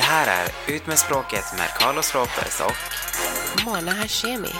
Det här är Ut med språket med Carlos Ropers och Mona Hashemi.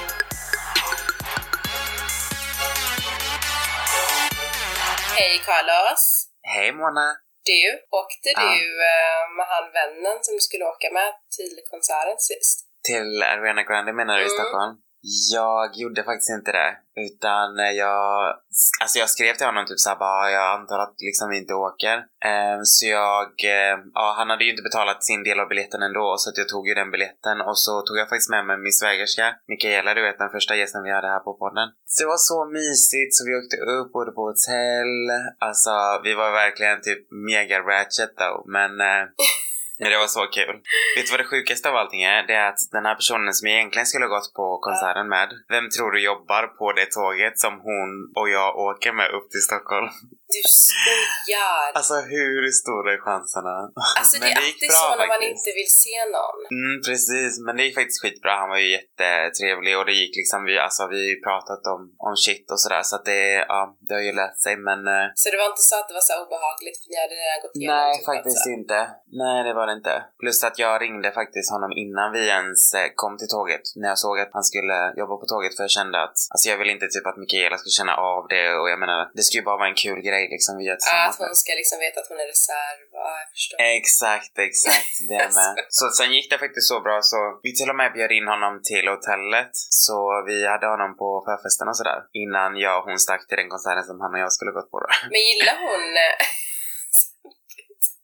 Hej Carlos! Hej Mona! Du, åkte Ja. du eh, med han vännen som du skulle åka med till konserten sist? Till Ariana Grande menar du i Mm. Stockholm? Jag gjorde faktiskt inte det. Utan jag, alltså jag skrev till honom typ såhär bara, jag antar att liksom vi inte åker. Eh, så jag, eh, ja han hade ju inte betalat sin del av biljetten ändå så att jag tog ju den biljetten och så tog jag faktiskt med mig min svägerska, Mikaela du vet den första gästen vi hade här på podden. Så det var så mysigt så vi åkte upp, bodde på hotell. Alltså vi var verkligen typ mega ratchet though men eh, men det var så kul. Vet du vad det sjukaste av allting är? Det är att den här personen som jag egentligen skulle ha gått på konserten med, vem tror du jobbar på det tåget som hon och jag åker med upp till Stockholm? Du skojar! Alltså hur stora är chanserna? Alltså det är alltid så när man inte vill se någon. Mm, precis, men det gick faktiskt skitbra. Han var ju jättetrevlig och det gick liksom, vi, alltså vi har ju pratat om, om shit och sådär så att det, ja, det har ju lärt sig men eh, Så det var inte så att det var så obehagligt för ni hade redan gått igenom Nej, typ faktiskt alltså. inte. Nej, det var det inte. Plus att jag ringde faktiskt honom innan vi ens eh, kom till tåget. När jag såg att han skulle jobba på tåget för jag kände att, alltså jag vill inte typ att Mikaela skulle känna av det och jag menar, det skulle ju bara vara en kul grej liksom vi gör tillsammans. att hon ska liksom veta att hon är reserv. Ja, jag förstår. Exakt, exakt. Det med. Så sen gick det faktiskt så bra så vi till och med bjöd in honom till hotellet. Så vi hade honom på förfesten och sådär. Innan jag och hon stack till den konserten som han och jag skulle gått på då. Men gillar hon...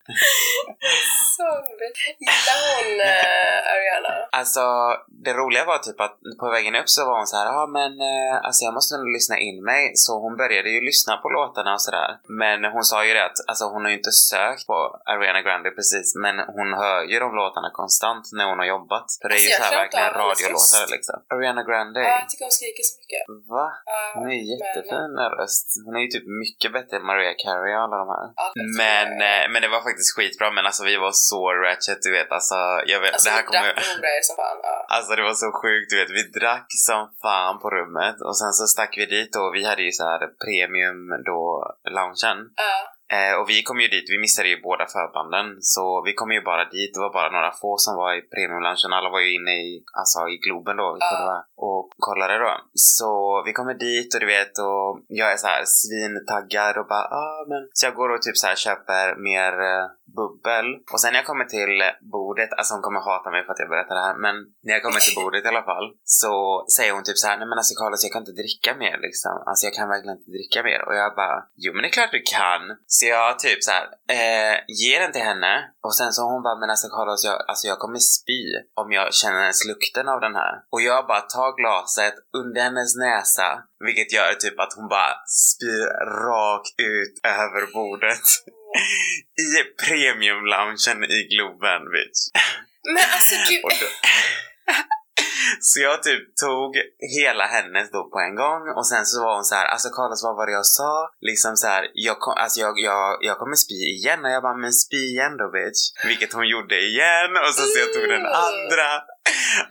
Sorry. Gillar hon eh, Ariana? Alltså, det roliga var typ att på vägen upp så var hon så här, ja ah, men eh, alltså jag måste nog lyssna in mig. Så hon började ju lyssna på låtarna och sådär. Men hon sa ju det att, alltså hon har ju inte sökt på Ariana Grande precis, men hon hör ju de låtarna konstant när hon har jobbat. För det är ju Alltså, så här verkligen radiolåtar liksom. Ariana Grande? Ja, jag tycker hon skriker så mycket. Va? Hon är ju men- jättefin röst. Hon är ju typ mycket bättre än Mariah Carey och alla de här. Ja, Men, eh, men det var faktiskt skitbra. Men alltså vi var så ratchet, du vet. Alltså, jag vet, Alltså det här kommer... drack som fan. Ja. Alltså det var så sjukt, du vet. Vi drack som fan på rummet och sen så stack vi dit och vi hade ju så här premium då, loungen. Ja. Eh, och vi kom ju dit, vi missade ju båda förbanden. Så vi kom ju bara dit, det var bara några få som var i premiumloungen. Alla var ju inne i, alltså i Globen då, Ja. och kollade då. Så vi kommer dit och du vet, och jag är så här svintaggad och bara ah, men... Så jag går och typ så här köper mer eh, bubbel. Och sen när jag kommer till bordet, alltså hon kommer hata mig för att jag berättar det här, men när jag kommer till bordet i alla fall så säger hon typ så här, nej men alltså Carlos jag kan inte dricka mer liksom. Alltså jag kan verkligen inte dricka mer. Och jag bara, jo men det är klart du kan. Så jag typ så här, eh, ger den till henne och sen så hon bara, men alltså Carlos jag, alltså jag kommer spy om jag känner ens lukten av den här. Och jag bara tar glaset under hennes näsa, vilket gör typ att hon bara spyr rakt ut över bordet. I premiumloungen i Globen, bitch. Men alltså du... Då, så jag typ tog hela hennes då på en gång och sen så var hon så här, alltså Carlos vad var det jag sa? Liksom så här, jag, kom, alltså jag, jag, jag kommer spy igen och jag bara, men spy igen då bitch. Vilket hon gjorde igen och så, så jag tog den andra.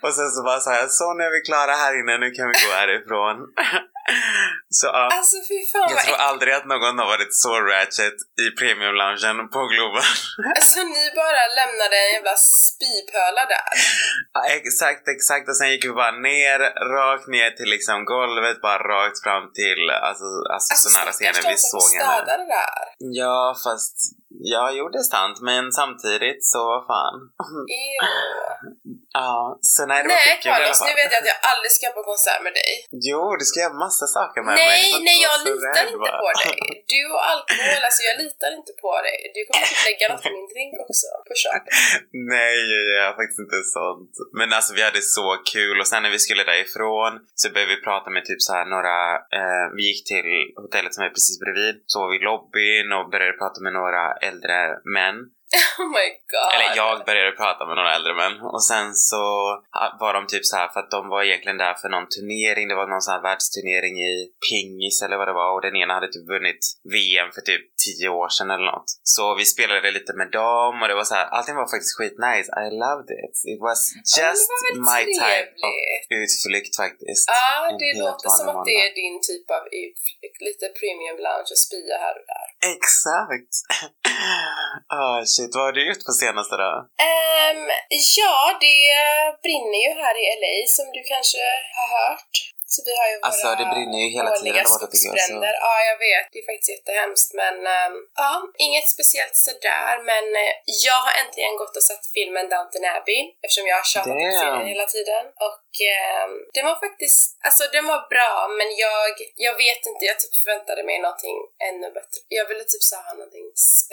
Och sen så bara sa jag, så nu är vi klara här inne, nu kan vi gå härifrån. Så ja. Alltså fy fan Jag tror aldrig att någon har varit så ratchet i premiumloungen på Globen. Alltså ni bara lämnade en jävla spypöla där. Ja, exakt, exakt. Och sen gick vi bara ner, rakt ner till liksom golvet, bara rakt fram till, alltså, alltså, så nära stackars scenen de vi såg henne. städa det där. Ja, fast, ja, jo det är sant, men samtidigt så vad fan. Ew. Ja, så nej det var Nej Carlos, nu vet jag att jag aldrig ska på konsert med dig. Jo, du ska göra massa saker med mig. nej, får nej inte jag litar rädd, inte va? på dig. Du och alkohol, alltså jag litar inte på dig. Du kommer typ lägga något i min drink också, på köpet. Nej, jag gör faktiskt inte sånt. Men alltså vi hade så kul och sen när vi skulle därifrån så började vi prata med typ så här några, eh, vi gick till hotellet som är precis bredvid, så var vi i lobbyn och började prata med några äldre män. Oh my god. Eller jag började prata med några äldre män och sen så var de typ så här för att de var egentligen där för någon turnering, det var någon sån här världsturnering i pingis eller vad det var och den ena hade typ vunnit VM för typ 10 år sedan eller något. Så vi spelade lite med dem och det var så här, allting var faktiskt skitnice. I loved it. It was just Ja, my type of utflykt faktiskt. Ja, En det låter som att det är din typ av utflykt. Lite premium lounge och spya här och där. Exakt! Ah shit mysigt. vad har du gjort på senaste då? Um, ja, det brinner ju här i LA som du kanske har hört. Så vi har ju våra Alltså, det brinner ju hela tiden årliga tycker jag, så- skogsbränder. Ja, jag vet. Det är faktiskt jättehemskt. Men ehm, ja, inget speciellt sådär. Men eh, jag har äntligen gått och sett filmen Downton Abbey eftersom jag har tjatat på serien hela tiden. Och ehm, den var faktiskt, alltså den var bra men jag, jag vet inte, jag typ förväntade mig någonting ännu bättre. Jag ville typ så ha någonting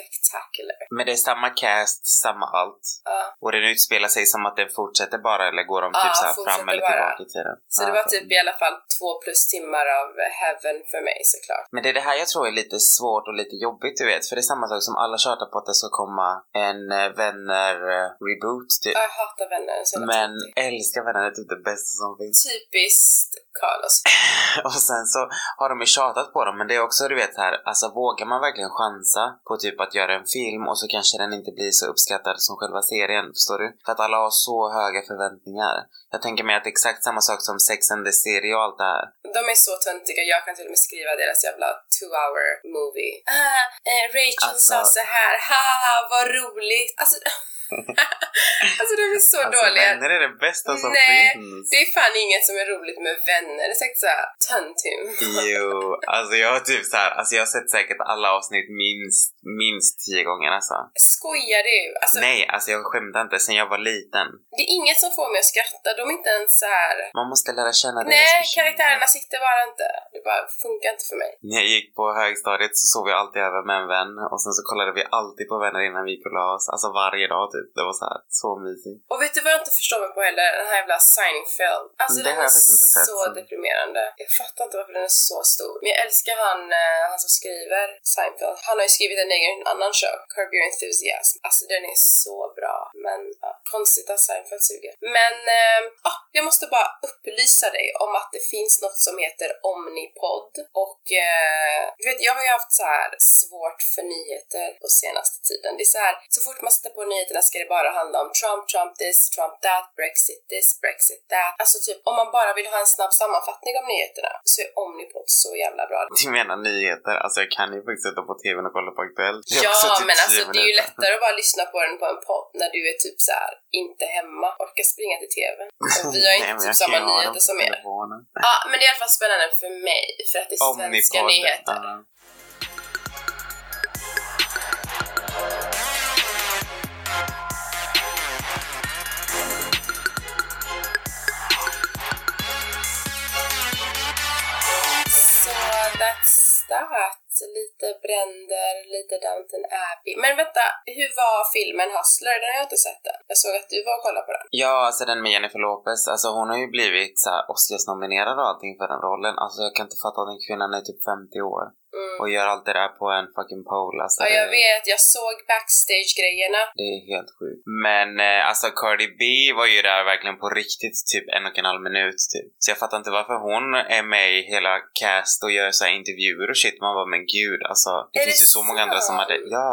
spectacular. Men det är samma cast, samma allt. Ja. Och den utspelar sig som att den fortsätter bara eller går de Ja, typ så här fram eller bara. tillbaka i tiden? Så Ah, det var typ i alla fall två plus timmar av heaven för mig såklart. Men det är det här jag tror är lite svårt och lite jobbigt du vet. För det är samma sak som alla tjatar på att det ska komma en eh, vänner-reboot typ. Jag hatar vänner så Men älskar vänner är typ det bästa som finns. Typiskt Carlos. Och sen så har de ju tjatat på dem men det är också du vet här, alltså vågar man verkligen chansa på typ att göra en film och så kanske den inte blir så uppskattad som själva serien, förstår du? För att alla har så höga förväntningar. Jag tänker mig att det är exakt samma sak som Sex and the City och allt det här. De är så töntiga, jag kan till och med skriva deras jävla two hour movie. Ah, eh, Rachel Alltså- sa så här, haha vad roligt. Alltså, alltså de är så Alltså dåliga. vänner är det bästa som Nej, finns. Det är fan inget som är roligt med vänner. Det är säkert såhär töntim. Jo, alltså jag har typ så här, alltså jag har sett säkert alla avsnitt minst, minst tio gånger alltså. Skojar du? Alltså, Nej, alltså jag skämtar inte sen jag var liten. det är inget som får mig att skratta. De är inte ens så här. Man måste lära känna deras Nej, karaktärerna sitter bara inte. Det bara funkar inte för mig. När jag gick på högstadiet så sov jag alltid över med en vän och sen så kollade vi alltid på vänner innan vi gick och la oss. Alltså varje dag typ. Det var så här, så mysigt. Och vet du vad jag inte förstår mig på heller? Den här jävla Seinfeld. Alltså Det den har jag faktiskt inte sett, så deprimerande. Jag fattar inte varför den är så stor. Men jag älskar han, eh, han som skriver Seinfeld. Han har ju skrivit en egen annan show, Curb Your Enthusiasm. Alltså den är så bra. Men ja, konstigt att Seinfeld suger. Men eh, ah, jag måste bara upplysa dig om att det finns något som heter Omnipod. Och eh, du vet, jag har ju haft så här svårt för nyheter på senaste tiden. Det är så här, så fort man sätter på nyheterna ska det bara handla om Trump, Trump this, Trump that, Brexit this, Brexit that. Alltså typ, om man bara vill ha en snabb sammanfattning av nyheterna så är Omnipod så jävla bra. Du menar nyheter? Alltså jag kan ju faktiskt sätta på tvn och kolla på Aktuellt. Ja, typ men alltså det är ju minuter. lättare att bara lyssna på den på en podd när du är typ så här inte hemma, orkar springa till tvn. Och vi har Nej, inte men typ samma nyheter som er. Ja, men det är i alla fall spännande för mig för att det är svenska Omnipod. nyheter. Ja. Så hittat. Lite bränder, lite Downton Abbey. Men vänta, hur var filmen Hustler? Den har jag inte sett än. Jag såg att du var och kollade på den. Ja, alltså den med Jennifer Lopez, alltså hon har ju blivit så Oscars-nominerad och allting för den rollen. Alltså jag kan inte fatta att den kvinnan är typ 50 år Mm. och gör allt det där på en fucking pole. Alltså, Ja, det, jag vet. Jag såg backstage-grejerna. det är helt sjukt. Men eh, alltså Cardi B var ju där verkligen på riktigt typ en och en halv minut typ. Så jag fattar inte varför hon är med i hela cast och gör så intervjuer och shit. Man bara, men gud alltså. Det Är finns det ju så många andra som hade, ja.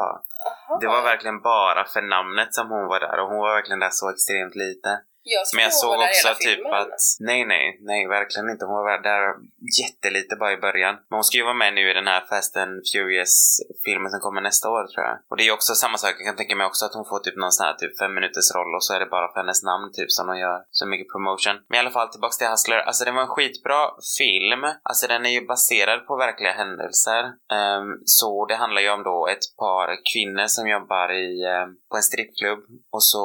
Aha. Det var verkligen bara för namnet som hon var där och hon var verkligen där så extremt lite. Jag Men jag såg hon också typ filmen. att, nej nej, nej verkligen inte. Hon var där jättelite bara i början. Men hon ska ju vara med nu i den här Fast and Furious filmen som kommer nästa år tror jag. Och det är ju också samma sak, jag kan tänka mig också att hon får typ någon sån här typ fem minuters roll och så är det bara för hennes namn typ som de gör så mycket promotion. Men i alla fall tillbaks till Hustler, alltså det var en skitbra film. Alltså den är ju baserad på verkliga händelser. Ehm, så det handlar ju om då ett par kvinnor som jobbar i, ehm, på en strippklubb och så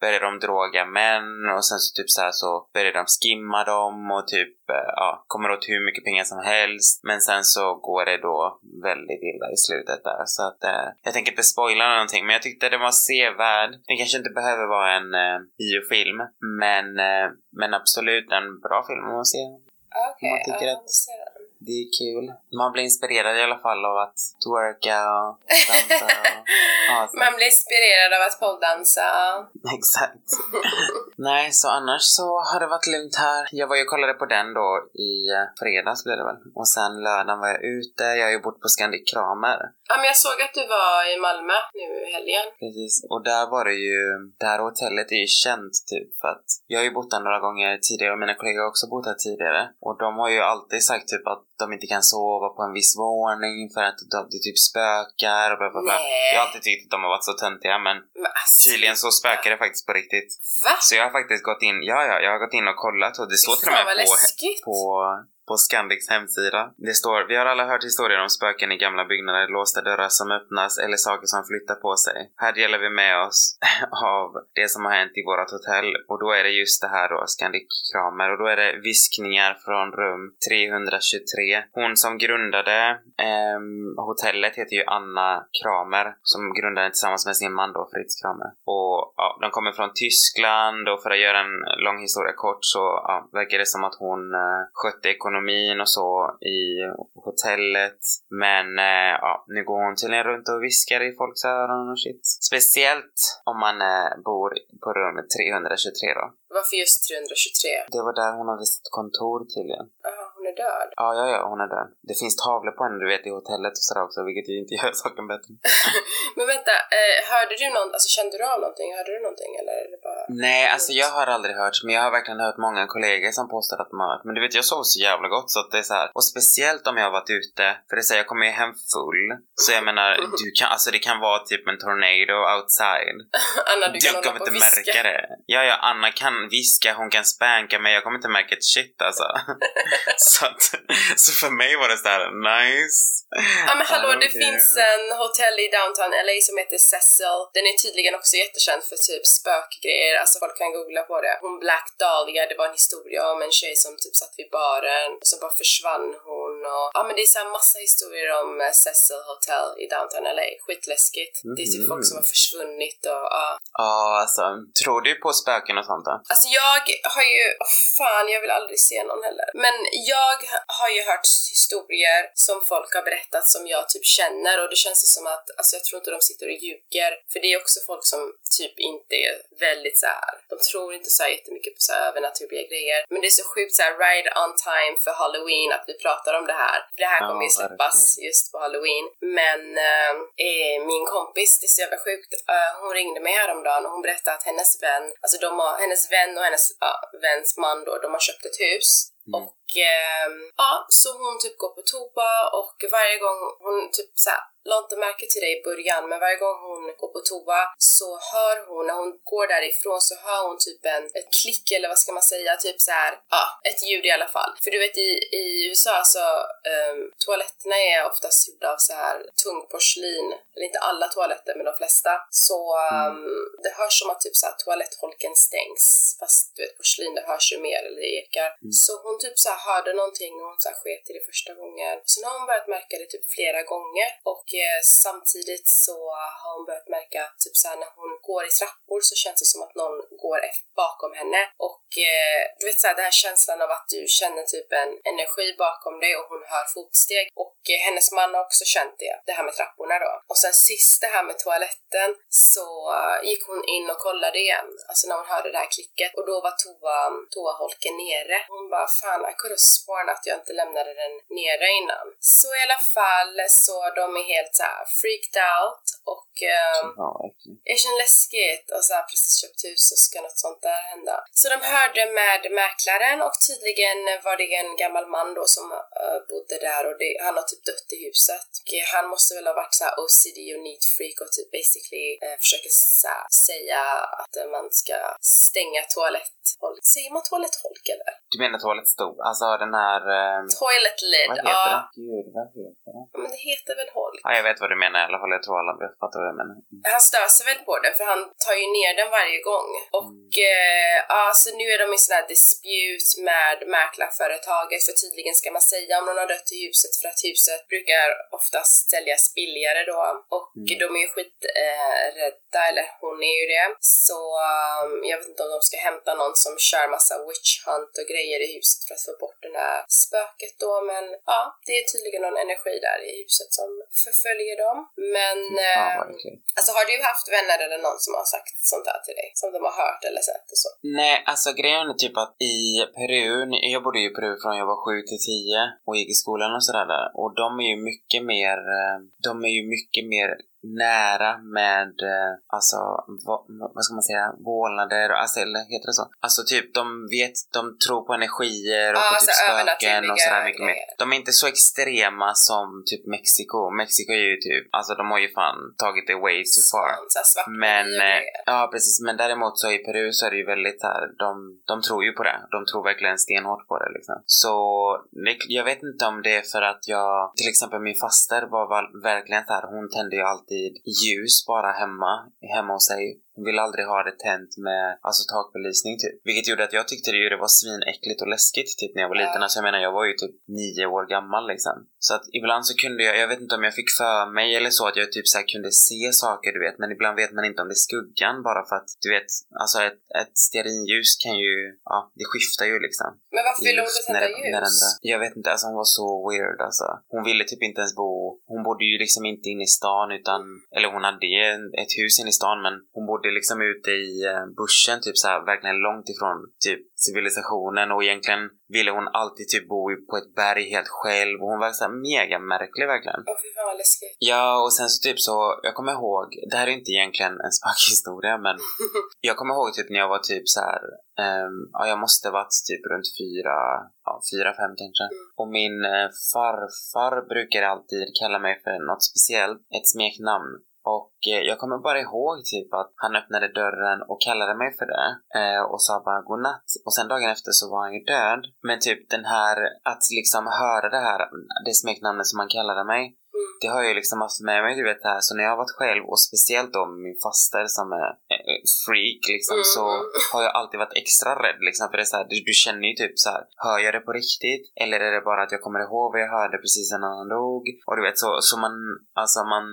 börjar de droga män och sen så typ så här så börjar de skimma dem och typ eh, ja, kommer åt hur mycket pengar som helst. Men sen så går det då väldigt illa i slutet där så att eh, jag tänker inte spoila någonting men jag tyckte det var sevärd. Den kanske inte behöver vara en eh, biofilm men, eh, men absolut en bra film man ser Okej, man tycker att- den. det är kul. Man blir inspirerad i alla fall av att twerka och dansa och. Man blir inspirerad av att polldansa. Exakt. Nej, så annars så har det varit lugnt här. Jag var ju och kollade på den då i eh, fredags blev det väl. Och sen lördagen var jag ute. Jag har ju bott på Scandic Kramer. Ja, men jag såg att du var i Malmö nu i helgen. Precis. Och där var det ju, det här hotellet är ju känt typ för att jag har ju bott där några gånger tidigare och mina kollegor har också bott här tidigare. Och de har ju alltid sagt typ att de inte kan sova på en viss våning för att det typ spökar och bla bla bla. Jag har alltid tyckt att de har varit så töntiga men Men alltså, tydligen så spökar det faktiskt på riktigt. Va? Så jag har faktiskt gått in, ja ja, jag har gått in och kollat och det står till och med på, på, på Scandics hemsida. Det står, vi har alla hört historier om spöken i gamla byggnader, låsta dörrar som öppnas eller saker som flyttar på sig. Här delar vi med oss av det som har hänt i vårt hotell och då är det just det här då, Scandic Kramer och då är det viskningar från rum 323. Hon som grundade ehm, hotellet heter ju Anna Kramer som grundade tillsammans med sin man då, Fritz Kramer. Och ja, de kommer från Tyskland och för att göra en lång historia kort så ja, verkar det som att hon eh, skötte ekonomin och så i hotellet. Men eh, ja, nu går hon tydligen runt och viskar i folks öron och shit. Speciellt om man eh, bor på rum 323 då. Varför just 323? Det var där hon hade sitt kontor tydligen. Hon är död. Ja, ja, ja, hon är död. Det finns tavlor på henne, du vet, i hotellet och sådär också, vilket ju inte gör saken bättre. Men vänta, eh, hörde du någon, alltså kände du av någonting? Hörde du någonting eller är det bara... Nej, alltså jag har aldrig hört, men jag har verkligen hört många kollegor som påstår att de har hört. Men du vet, jag sov så jävla gott så att det är så här. Och speciellt om jag har varit ute, för det är så här, jag kommer ju hem full. Så jag menar, du kan, alltså det kan vara typ en tornado outside. Anna, du Du kan hålla kommer inte viska. märka det. Ja, ja, Anna kan viska, hon kan spanka, men jag kommer inte märka ett shit alltså. så, att, så för mig var det så här nice. Ja men hallå, det finns en hotell i downtown LA som heter Cecil. Den är tydligen också jättekänd för typ spökgrejer, alltså folk kan googla på det. Hon Black Dahlia, det var en historia om en tjej som typ satt vid baren och så bara försvann hon och ja men det är så här massa historier om eh, Cecil Hotel i downtown LA. Skitläskigt. Det är typ folk som har försvunnit och ja. Ja, alltså. Tror du på spöken och sånt då? Alltså jag har ju, oh fan jag vill aldrig se någon heller. Men jag har ju hört historier som folk har berättat som jag typ känner och det känns det som att, alltså jag tror inte de sitter och ljuger. För det är också folk som typ inte är väldigt så här. de tror inte så här jättemycket på så här övernaturliga grejer. Men det är så sjukt så här right on time för halloween att vi pratar om det här. För det här Ja, kommer ju släppas just på halloween. Men eh, eh, min kompis, det är så jävla sjukt, eh, hon ringde mig häromdagen och hon berättade att hennes vän, alltså de har, hennes vän och hennes ja, väns man då, de har köpt ett hus. Mm. Och ehm, ja, så hon typ går på toa och varje gång hon typ såhär la inte märke till det i början men varje gång hon går på toa så hör hon, när hon går därifrån så hör hon typ en, ett klick eller vad ska man säga, typ så här, ja, ett ljud i alla fall. För du vet i, i USA så um, toaletterna är oftast gjorda av så här tung porslin, eller inte alla toaletter men de flesta. Så um, det hörs som att typ så här toalettholken stängs fast du vet porslin det hörs ju mer eller det ekar. Så hon typ så hörde någonting och hon så här sket i det första gången. Sen har hon börjat märka det typ flera gånger och eh, samtidigt så har hon börjat märka typ så här när hon går i trappor så känns det som att någon går efter, bakom henne och eh, du vet så här, den här känslan av att du känner typ en energi bakom dig och hon hör fotsteg och eh, hennes man har också känt det, det här med trapporna då. Och sen sist det här med toaletten så eh, gick hon in och kollade igen, alltså när hon hörde det här klicket och då var toa, toaholken nere. Hon bara fan I could have sworn att jag inte lämnade den nere innan. Så i alla fall så de är helt så här freaked out och ehm, Ja, det känns läskigt och så här precis köpt hus och ska något sånt där hända. Så de hörde med mäklaren och tydligen var det en gammal man då som eh, bodde där och det, han har typ dött i huset. Och eh, han måste väl ha varit såhär OCD och need freak och typ basically eh, försöker såhär säga att eh, man ska stänga toalett... Säger man toalettholk eller? Du menar toalettstol? Alltså den här... ehm, Toilet lid, vad heter ja. det? Gud, vad heter det? Men det heter väl holk? Ja, jag vet vad du menar i alla fall. Jag tror alla vet- vad du menar. Mm. Han stör sig väl på det för han tar ju ner den varje gång. Och eh, ja, så nu är de i sån här disput med mäklarföretaget för tydligen ska man säga om någon har dött i huset för att huset brukar oftast säljas billigare då. Och de är ju skiträdda, eh, eller hon är ju det. Så um, jag vet inte om de ska hämta någon som kör massa witch hunt och grejer i huset för att få bort det här spöket då. Men ja, det är tydligen någon energi där i huset som förföljer dem. Men eh. Alltså har du haft vänner eller någon som har sagt sånt här till dig? Som de har hört eller sett och så? Nej, alltså grejen är typ att i Peru, jag bodde ju i Peru från jag var 7 till 10 och gick i skolan och sådär där. Och de är ju mycket mer, eh, de är ju mycket mer nära med, eh, alltså, vad, vad ska man säga, vålnader, alltså, eller heter det så? Alltså typ, de vet, de tror på energier och Ja, på alltså typ spöken och sådär mycket mer. De är inte så extrema som typ Mexiko. Mexiko är ju typ, alltså de har ju fan tagit det way too far. Men, eh, ja precis, men däremot så i Peru så är det ju väldigt här, de, de tror ju på det. De tror verkligen stenhårt på det liksom. Så jag vet inte om det är för att jag, till exempel min faster var verkligen så här, hon tände ju alltid ljus bara hemma, hemma hos sig. Hon ville aldrig ha det tänt med alltså takbelysning typ. Vilket gjorde att jag tyckte det, ju det var svinäckligt och läskigt typ när jag var liten. Alltså jag menar jag var ju typ nio år gammal liksom. Så att ibland så kunde jag, jag vet inte om jag fick för mig eller så att jag typ så här kunde se saker du vet. Men ibland vet man inte om det är skuggan bara för att du vet, alltså ett, ett stearinljus kan ju, ja det skiftar ju liksom. Men varför ville hon inte när när ljus? den där- Jag vet inte, alltså hon var så weird alltså. Hon ville typ inte ens bo, hon bodde ju liksom inte inne i stan utan, eller hon hade ett hus inne i stan men hon bodde liksom ute i buschen bushen typ så här, verkligen långt ifrån typ civilisationen och egentligen ville hon alltid typ bo på ett berg helt själv och hon var så mega märklig verkligen. Åh fy fan vad läskigt. Ja, och sen så typ så, jag kommer ihåg, det här är inte egentligen en spökhistoria men jag kommer ihåg typ när jag var typ så här, ehm, ja jag måste varit typ runt fyra, ja fyra, fem kanske. Och min eh, farfar brukar alltid kalla mig för något speciellt, ett smeknamn. Och eh, jag kommer bara ihåg typ att han öppnade dörren och kallade mig för det eh, och sa bara godnatt. Och sen dagen efter så var han ju död. Men typ den här, att liksom höra det här, det smeknamnet som han kallade mig, Mm. det har jag ju liksom haft med mig, du vet det här. Så när jag har varit själv och speciellt då min faster som är eh, freak liksom Mm. så har jag alltid varit extra rädd liksom. För det är så här, du, du känner ju typ så här, hör jag det på riktigt? Eller är det bara att jag kommer ihåg vad jag hörde precis innan han dog? Och du vet så, så man, alltså man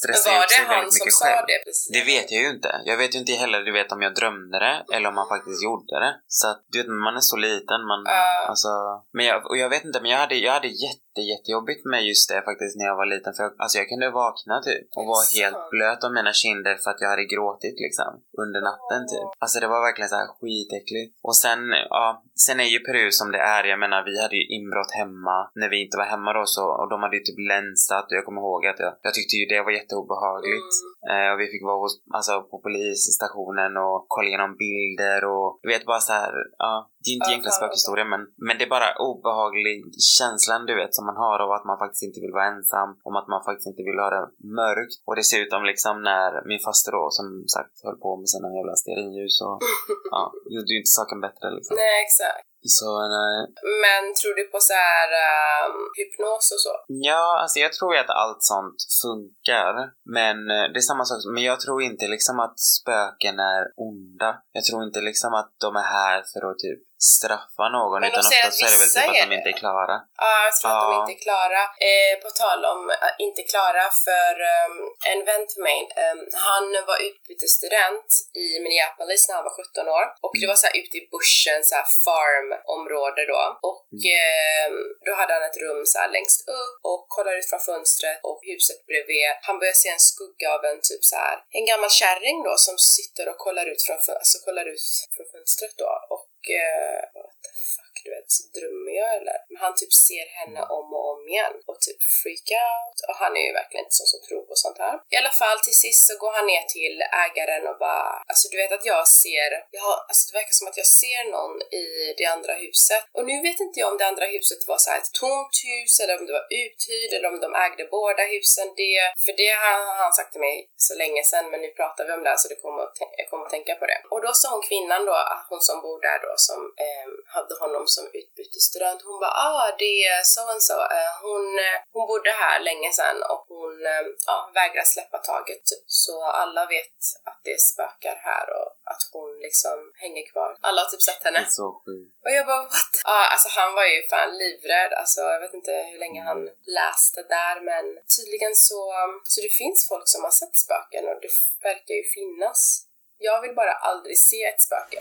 stressar var det han som sa själv. det precis? Det vet jag ju inte. Jag vet ju inte heller du vet om jag drömde det eller om man faktiskt gjorde det. Så att du vet, man är så liten. Man, Ja. alltså, men jag, och jag vet inte, men jag hade, jag hade jätte, jättejobbigt med just det faktiskt när jag var liten. För jag, alltså jag kunde vakna typ och vara helt blöt om mina kinder för att jag hade gråtit liksom under natten typ. Alltså det var verkligen så här skitäckligt. Och sen, ja, sen är ju Peru som det är. Jag menar vi hade ju inbrott hemma när vi inte var hemma då så och de hade ju typ länsat och jag kommer ihåg att jag, jag tyckte ju det var jätteobehagligt. Mm. Eh, och vi fick vara hos, alltså, på polisstationen och kolla igenom bilder och du vet bara så här, ja, det är inte egentligen spökhistoria men, men det är bara obehaglig känslan du vet som man har av att man faktiskt inte vill vara ensam, om att man faktiskt inte vill ha det mörkt. Och dessutom liksom när min faster då som sagt höll på med sina jävla stearinljus och ja, gjorde ju inte saken bättre liksom. Nej, exakt. Så nej. Men tror du på så här ehm, hypnos och så? Ja, alltså jag tror ju att allt sånt funkar. Men eh, det är samma sak, men jag tror inte liksom att spöken är onda. Jag tror inte liksom att de är här för att typ straffa någon, Men utan oftast så är det väl typ att de inte är klara. Ja, jag tror att de Ja. inte är klara. Eh, på tal om att inte klara, för ehm, en vän till mig, ehm, han var utbytesstudent i Minneapolis när han var 17 år. Och det var så här ute i bushen, så här farmområde då. Och ehm, då hade han ett rum så här längst upp och kollar ut från fönstret och huset bredvid. Han börjar se en skugga av en typ så här en gammal kärring då som sitter och kollar ut från, alltså kollar ut från fönstret då. Och uh, what the fuck, du vet, så drömmer jag eller? Men han typ ser henne om och om igen och typ freak out. Och han är ju verkligen inte sån som tror på sånt här. I alla fall till sist så går han ner till ägaren och bara, alltså du vet att jag ser, jag har, alltså det verkar som att jag ser någon i det andra huset. Och nu vet inte jag om det andra huset var så här ett tomt hus eller om det var uthyrd eller om de ägde båda husen. Det, för det har han sagt till mig så länge sedan men nu pratar vi om det här så det kommer att, jag kommer att tänka på det. Och då sa hon kvinnan då, hon som bor där då som eh, hade honom som utbytesstudent, hon bara ah det är så och så. Eh, hon, eh, hon bodde här länge sedan och hon eh, ja, vägrar släppa taget typ. Så alla vet att det spökar här och att hon liksom hänger kvar. Alla har typ sett Det henne. är så sjukt. Och jag bara what? Ja, alltså han var ju fan livrädd. Alltså jag vet inte hur länge han läste där men tydligen så, så det finns folk som har sett spöken och det verkar ju finnas. Jag vill bara aldrig se ett spöke.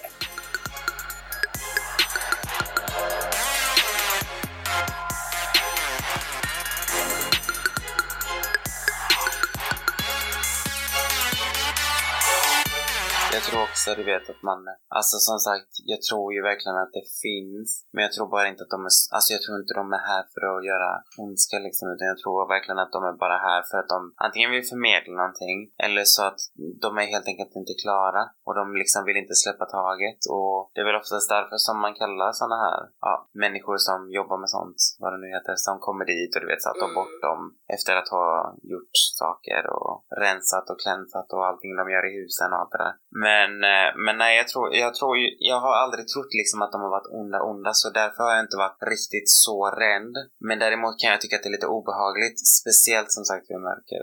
Jag tror också, du vet, att man... Alltså som sagt, jag tror ju verkligen att det finns. Men jag tror bara inte att de är... Alltså jag tror inte de är här för att göra ondska liksom. Utan jag tror verkligen att de är bara här för att de antingen vill förmedla någonting. Eller så att de är helt enkelt inte klara. Och de liksom vill inte släppa taget. Och det är väl oftast därför som man kallar såna här ja, människor som jobbar med sånt, vad det nu heter, som kommer dit och du vet så att de bort dem efter att ha gjort saker och rensat och klänsat och allting de gör i husen och allt det där. Men, eh, men nej, jag tror, jag tror ju, jag har aldrig trott liksom att de har varit onda, onda, så därför har jag inte varit riktigt så rädd. Men däremot kan jag tycka att det är lite obehagligt, speciellt som sagt vid mörker.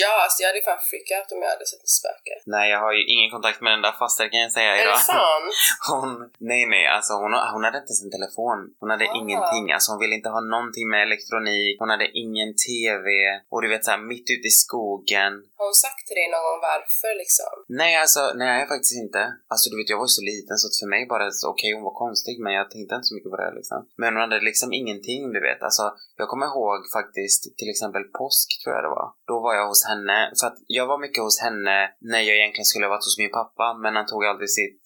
Ja, alltså jag hade fan freakat om jag hade sett ett spöke. Nej, jag har ju ingen kontakt med den där faster kan jag säga Är idag. det sant? Hon, nej nej, alltså hon, hon hade inte en telefon. Hon hade Ah. ingenting, alltså hon ville inte ha någonting med elektronik. Hon hade ingen TV. Och du vet såhär mitt ute i skogen. Har hon sagt till dig någon gång varför liksom? Nej alltså, nej faktiskt inte. Alltså du vet jag var ju så liten så att för mig bara så okej hon var konstig men jag tänkte inte så mycket på det liksom. Men hon hade liksom ingenting du vet. Alltså jag kommer ihåg faktiskt till exempel påsk tror jag det var. Då var jag hos henne. För att jag var mycket hos henne när jag egentligen skulle ha varit hos min pappa men han tog aldrig sitt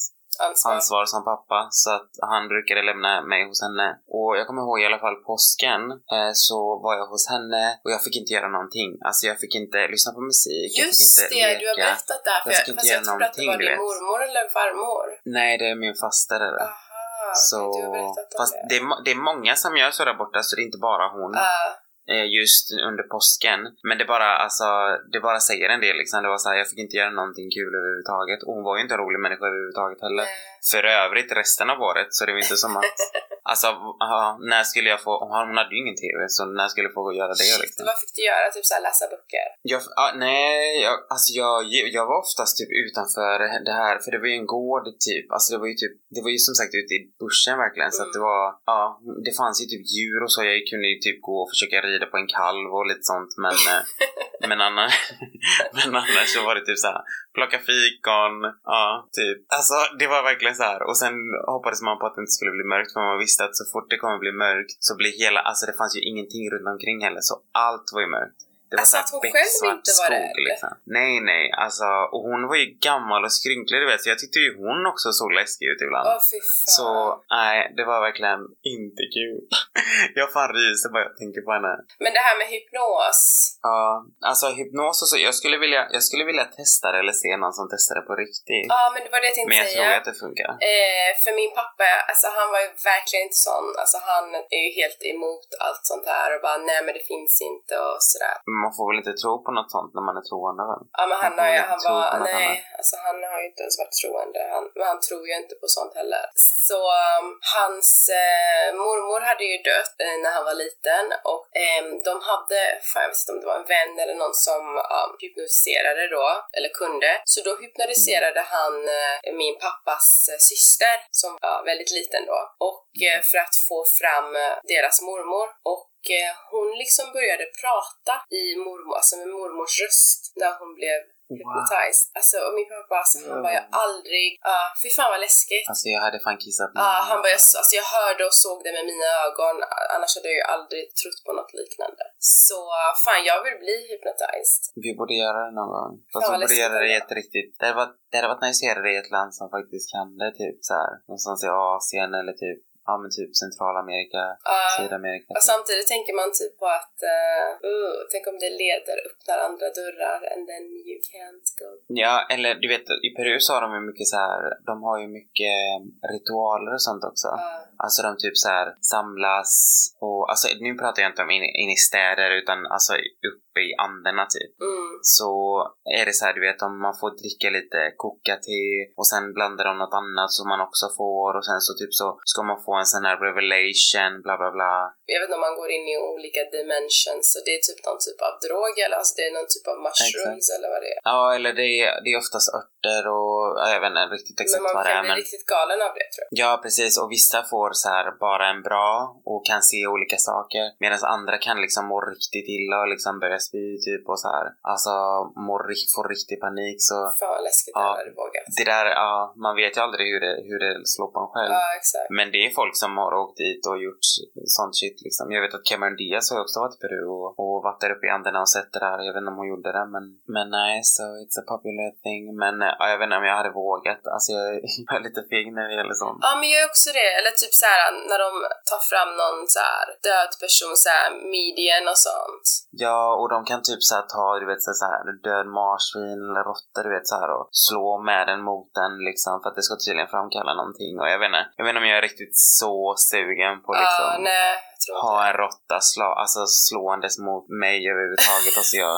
Ansvar? ansvar som pappa så att han brukade lämna mig hos henne. Och jag kommer ihåg i alla fall påsken eh, så var jag hos henne och jag fick inte göra någonting. Alltså jag fick inte lyssna på musik, jag fick Just inte det, leka. du har berättat det här. För Jag jag, fick inte fast jag göra trodde att det var din mormor eller farmor. Nej, det är min faster. Aha, Så, har berättat om fast det. det är, det är många som gör så där borta så det är inte bara hon. Ah, just under påsken. Men det bara, alltså, det bara säger en del liksom. Det var så här, jag fick inte göra någonting kul överhuvudtaget. Och hon var ju inte en rolig människa överhuvudtaget heller. nej. För övrigt resten av året så det var inte som att... Alltså, ja, när skulle jag få... Hon hade ju ingen TV, så när skulle jag få göra det Shit, liksom? vad fick du göra? Typ såhär läsa böcker? Jag, ja, nej, jag, alltså jag, jag var oftast typ utanför det här, för det var ju en gård typ. Alltså det var ju typ, det var ju som sagt ute i buschen verkligen. Så att det var, ja, det fanns ju typ djur och så. Jag kunde ju typ gå och försöka rida på en kalv och lite sånt. Men, eh, men, annars, men annars så var det typ så här, plocka fikon, ja, typ. Alltså det var verkligen så här. Och sen hoppades man på att det inte skulle bli mörkt, för man visste att så fort det kommer bli mörkt så blir hela, alltså det fanns ju ingenting runt omkring heller, så allt var ju mörkt. Det var Alltså, att hon själv inte var skog, rädd? liksom. Nej, nej, alltså och hon var ju gammal och skrynklig du vet, så jag tyckte ju hon också såg läskig ut ibland. Åh fy fan. Så nej, det var verkligen inte kul. jag fan ryser bara jag tänker på henne. Men det här med hypnos. Ja, alltså hypnos och så, jag skulle vilja, jag skulle vilja testa det eller se någon som testar det på riktigt. Ja, men det var det jag tänkte Men jag säga. tror att det funkar. Eh, för min pappa, alltså han var ju verkligen inte sån. Alltså han är ju helt emot allt sånt här och bara nej men det finns inte och sådär. Men Man får väl inte tro på något sånt när man är troende väl? Ja men han har ju, han var, nej, annat. alltså han har ju inte ens varit troende. Han, men han tror ju inte på sånt heller. Så um, hans eh, mormor hade ju dött eh, när han var liten och ehm, de hade, fan jag vet inte om det var en vän eller någon som um, hypnotiserade då, eller kunde. Så då hypnotiserade Mm. han eh, min pappas eh, syster som var väldigt liten då. Och eh, Mm. för att få fram eh, deras mormor. Och eh, hon liksom började prata i mormor, alltså med mormors röst när hon blev hypnotized. Alltså och min pappa alltså, han var ju aldrig, ja fy fan vad läskigt. Alltså jag hade fan kissat Ja, han bara, jag, alltså jag hörde och såg det med mina ögon, annars hade jag ju aldrig trott på något liknande. Så fan, jag vill bli hypnotized. Vi borde göra det någon gång. Fast vi borde göra det i ett riktigt... Det hade varit, det hade varit nice att göra det i ett land som faktiskt kan det. Typ så här, någonstans i Asien eller typ, ja men typ Centralamerika, Ja, Sydamerika. och Typ. samtidigt tänker man typ på att, uh, uh, tänk om det leder, öppnar andra dörrar and then you can't go. Ja, eller du vet, i Peru så har de ju mycket så här, de har ju mycket ritualer och sånt också. Ja. Alltså de typ så här samlas och, alltså nu pratar jag inte om in, in i städer utan alltså uppe i anderna typ. Mm. Så är det så här, du vet, om man får dricka lite koka-te och sen blandar de något annat som man också får och sen så typ så ska man få en sån här revelation, bla bla bla. Jag vet inte om man går in i olika dimensions, så det är typ någon typ av drog eller alltså det är någon typ av mushrooms eller vad det är. Ja, eller det är, det är oftast örter och ja, jag vet inte riktigt Men exakt man vad det kan är bli men riktigt galen av det tror jag. Ja, precis. Och vissa får så här bara en bra och kan se olika saker. Medan andra kan liksom må riktigt illa och liksom börja spy typ och så här. Alltså må, ri- få riktig panik så Fan läskigt Ja. jag hade vågat. det där, ja, man vet ju aldrig hur det, hur det slår på en själv. Ja, exakt. Men det är folk som har åkt dit och gjort sånt shit liksom. Jag vet att Cameron Diaz har också varit i Peru och, och varit där uppe i Anderna och sett det där. Jag vet inte om hon gjorde det men, men nej, so it's a popular thing. Men ja, jag vet inte om jag hade vågat. Alltså jag är, jag är lite feg när det gäller sånt. Ja, men jag är också det. Eller typ så här när de tar fram någon så här död person, så här median och sånt. Ja, och de kan typ så här ta, du vet så här död marsvin eller råtta, du vet så här och slå med den mot den liksom för att det ska tydligen framkalla någonting och jag vet inte. Jag vet inte om jag är riktigt så sugen på liksom Ja, nej, ha en råtta slå, alltså slåendes mot mig överhuvudtaget. alltså jag,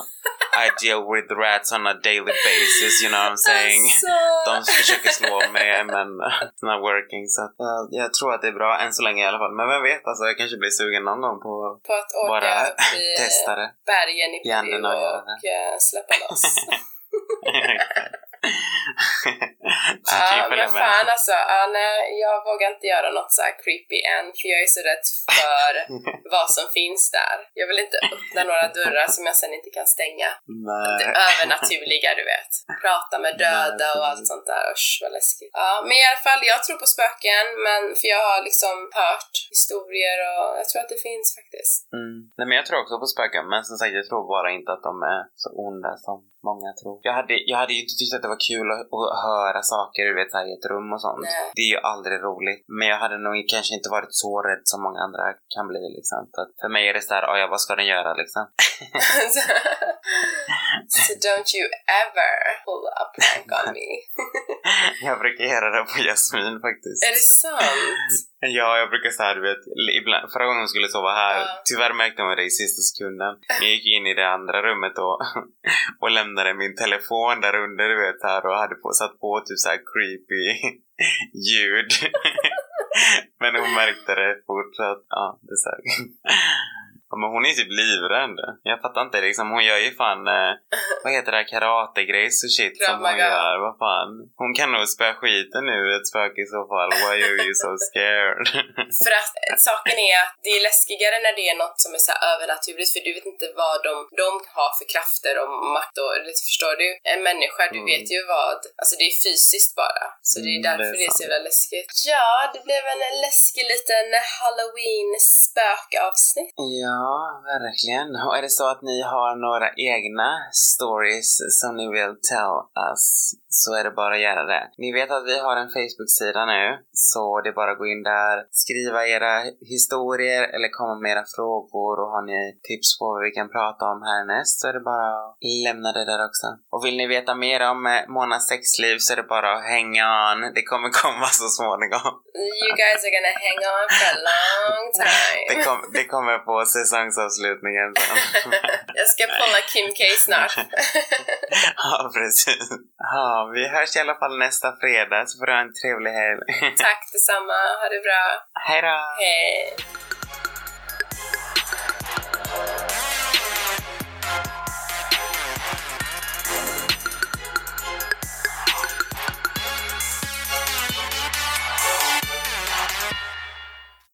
I deal with rats on a daily basis, you know what I'm saying? Alltså. De försöker slå mig men it's not working så att, eh, jag tror att det är bra än så länge i alla fall. Men vem vet, alltså jag kanske blir sugen någon gång på På att åka bara testa det. bergen i Peru göra och eh, släppa loss. Kan Ja, följa men med. fan alltså. Ja, nej, jag vågar inte göra något så creepy än för jag är så rädd för vad som finns där. Jag vill inte öppna några dörrar som jag sen inte kan stänga. Det Nej. övernaturliga, du vet. Prata med döda och allt sånt där. Usch, vad läskigt. Ja, men i alla fall, jag tror på spöken, men för jag har liksom hört historier och jag tror att det finns faktiskt. Mm. Nej men jag tror också på spöken, men som sagt jag tror bara inte att de är så onda som många tror. Jag hade, jag hade ju inte tyckt att det var kul att, att höra saker du vet, här, i ett rum och sånt. Nej. Det är ju aldrig roligt. Men jag hade nog kanske inte varit så rädd som många andra kan bli liksom. För, att för mig är det såhär, ja vad ska den göra liksom? so don't you ever pull a prank on me. jag brukar göra det på Jasmin faktiskt. är det sant? Ja, jag brukar såhär, du vet, ibland, förra gången hon skulle sova här, Ja. tyvärr märkte hon det i sista sekunden. Jag gick in i det andra rummet och, och lämnade min telefon där under, du vet, här och hade på, satt på typ såhär creepy ljud. Men hon märkte det fort så att, ja, det sög. Ja, men hon är typ livrädd. Jag fattar inte liksom, hon gör ju fan, eh, vad heter det, karategrejs och shit som hon gör. Vad fan. Hon kan nog spöa skiten nu ett spöke i så fall. Why are you so scared? För att saken är att det är läskigare när det är något som är så här övernaturligt för du vet inte vad de, de har för krafter och makt och eller förstår du? En människa, du Mm. vet ju vad, alltså det är fysiskt bara. Så det är Mm, därför det är det är så jävla läskigt. Ja, det blev en läskig liten halloween spökavsnitt. Ja, verkligen. Och är det så att ni har några egna stories som ni vill tell us så är det bara att göra det. Ni vet att vi har en Facebook-sida nu, så det är bara att gå in där, skriva era historier eller komma med era frågor och har ni tips på vad vi kan prata om härnäst så är det bara att lämna det där också. Och vill ni veta mer om eh, Monas sexliv så är det bara att hänga on. Det kommer komma så småningom. You guys are gonna hang on for a long time. Det, kom, det kommer på säsongsavslutningen sen. Jag ska pulla Kim K snart. ja, precis. Ja, vi hörs i alla fall nästa fredag så får du ha en trevlig helg. Tack detsamma, ha det bra. Hej då! Hej!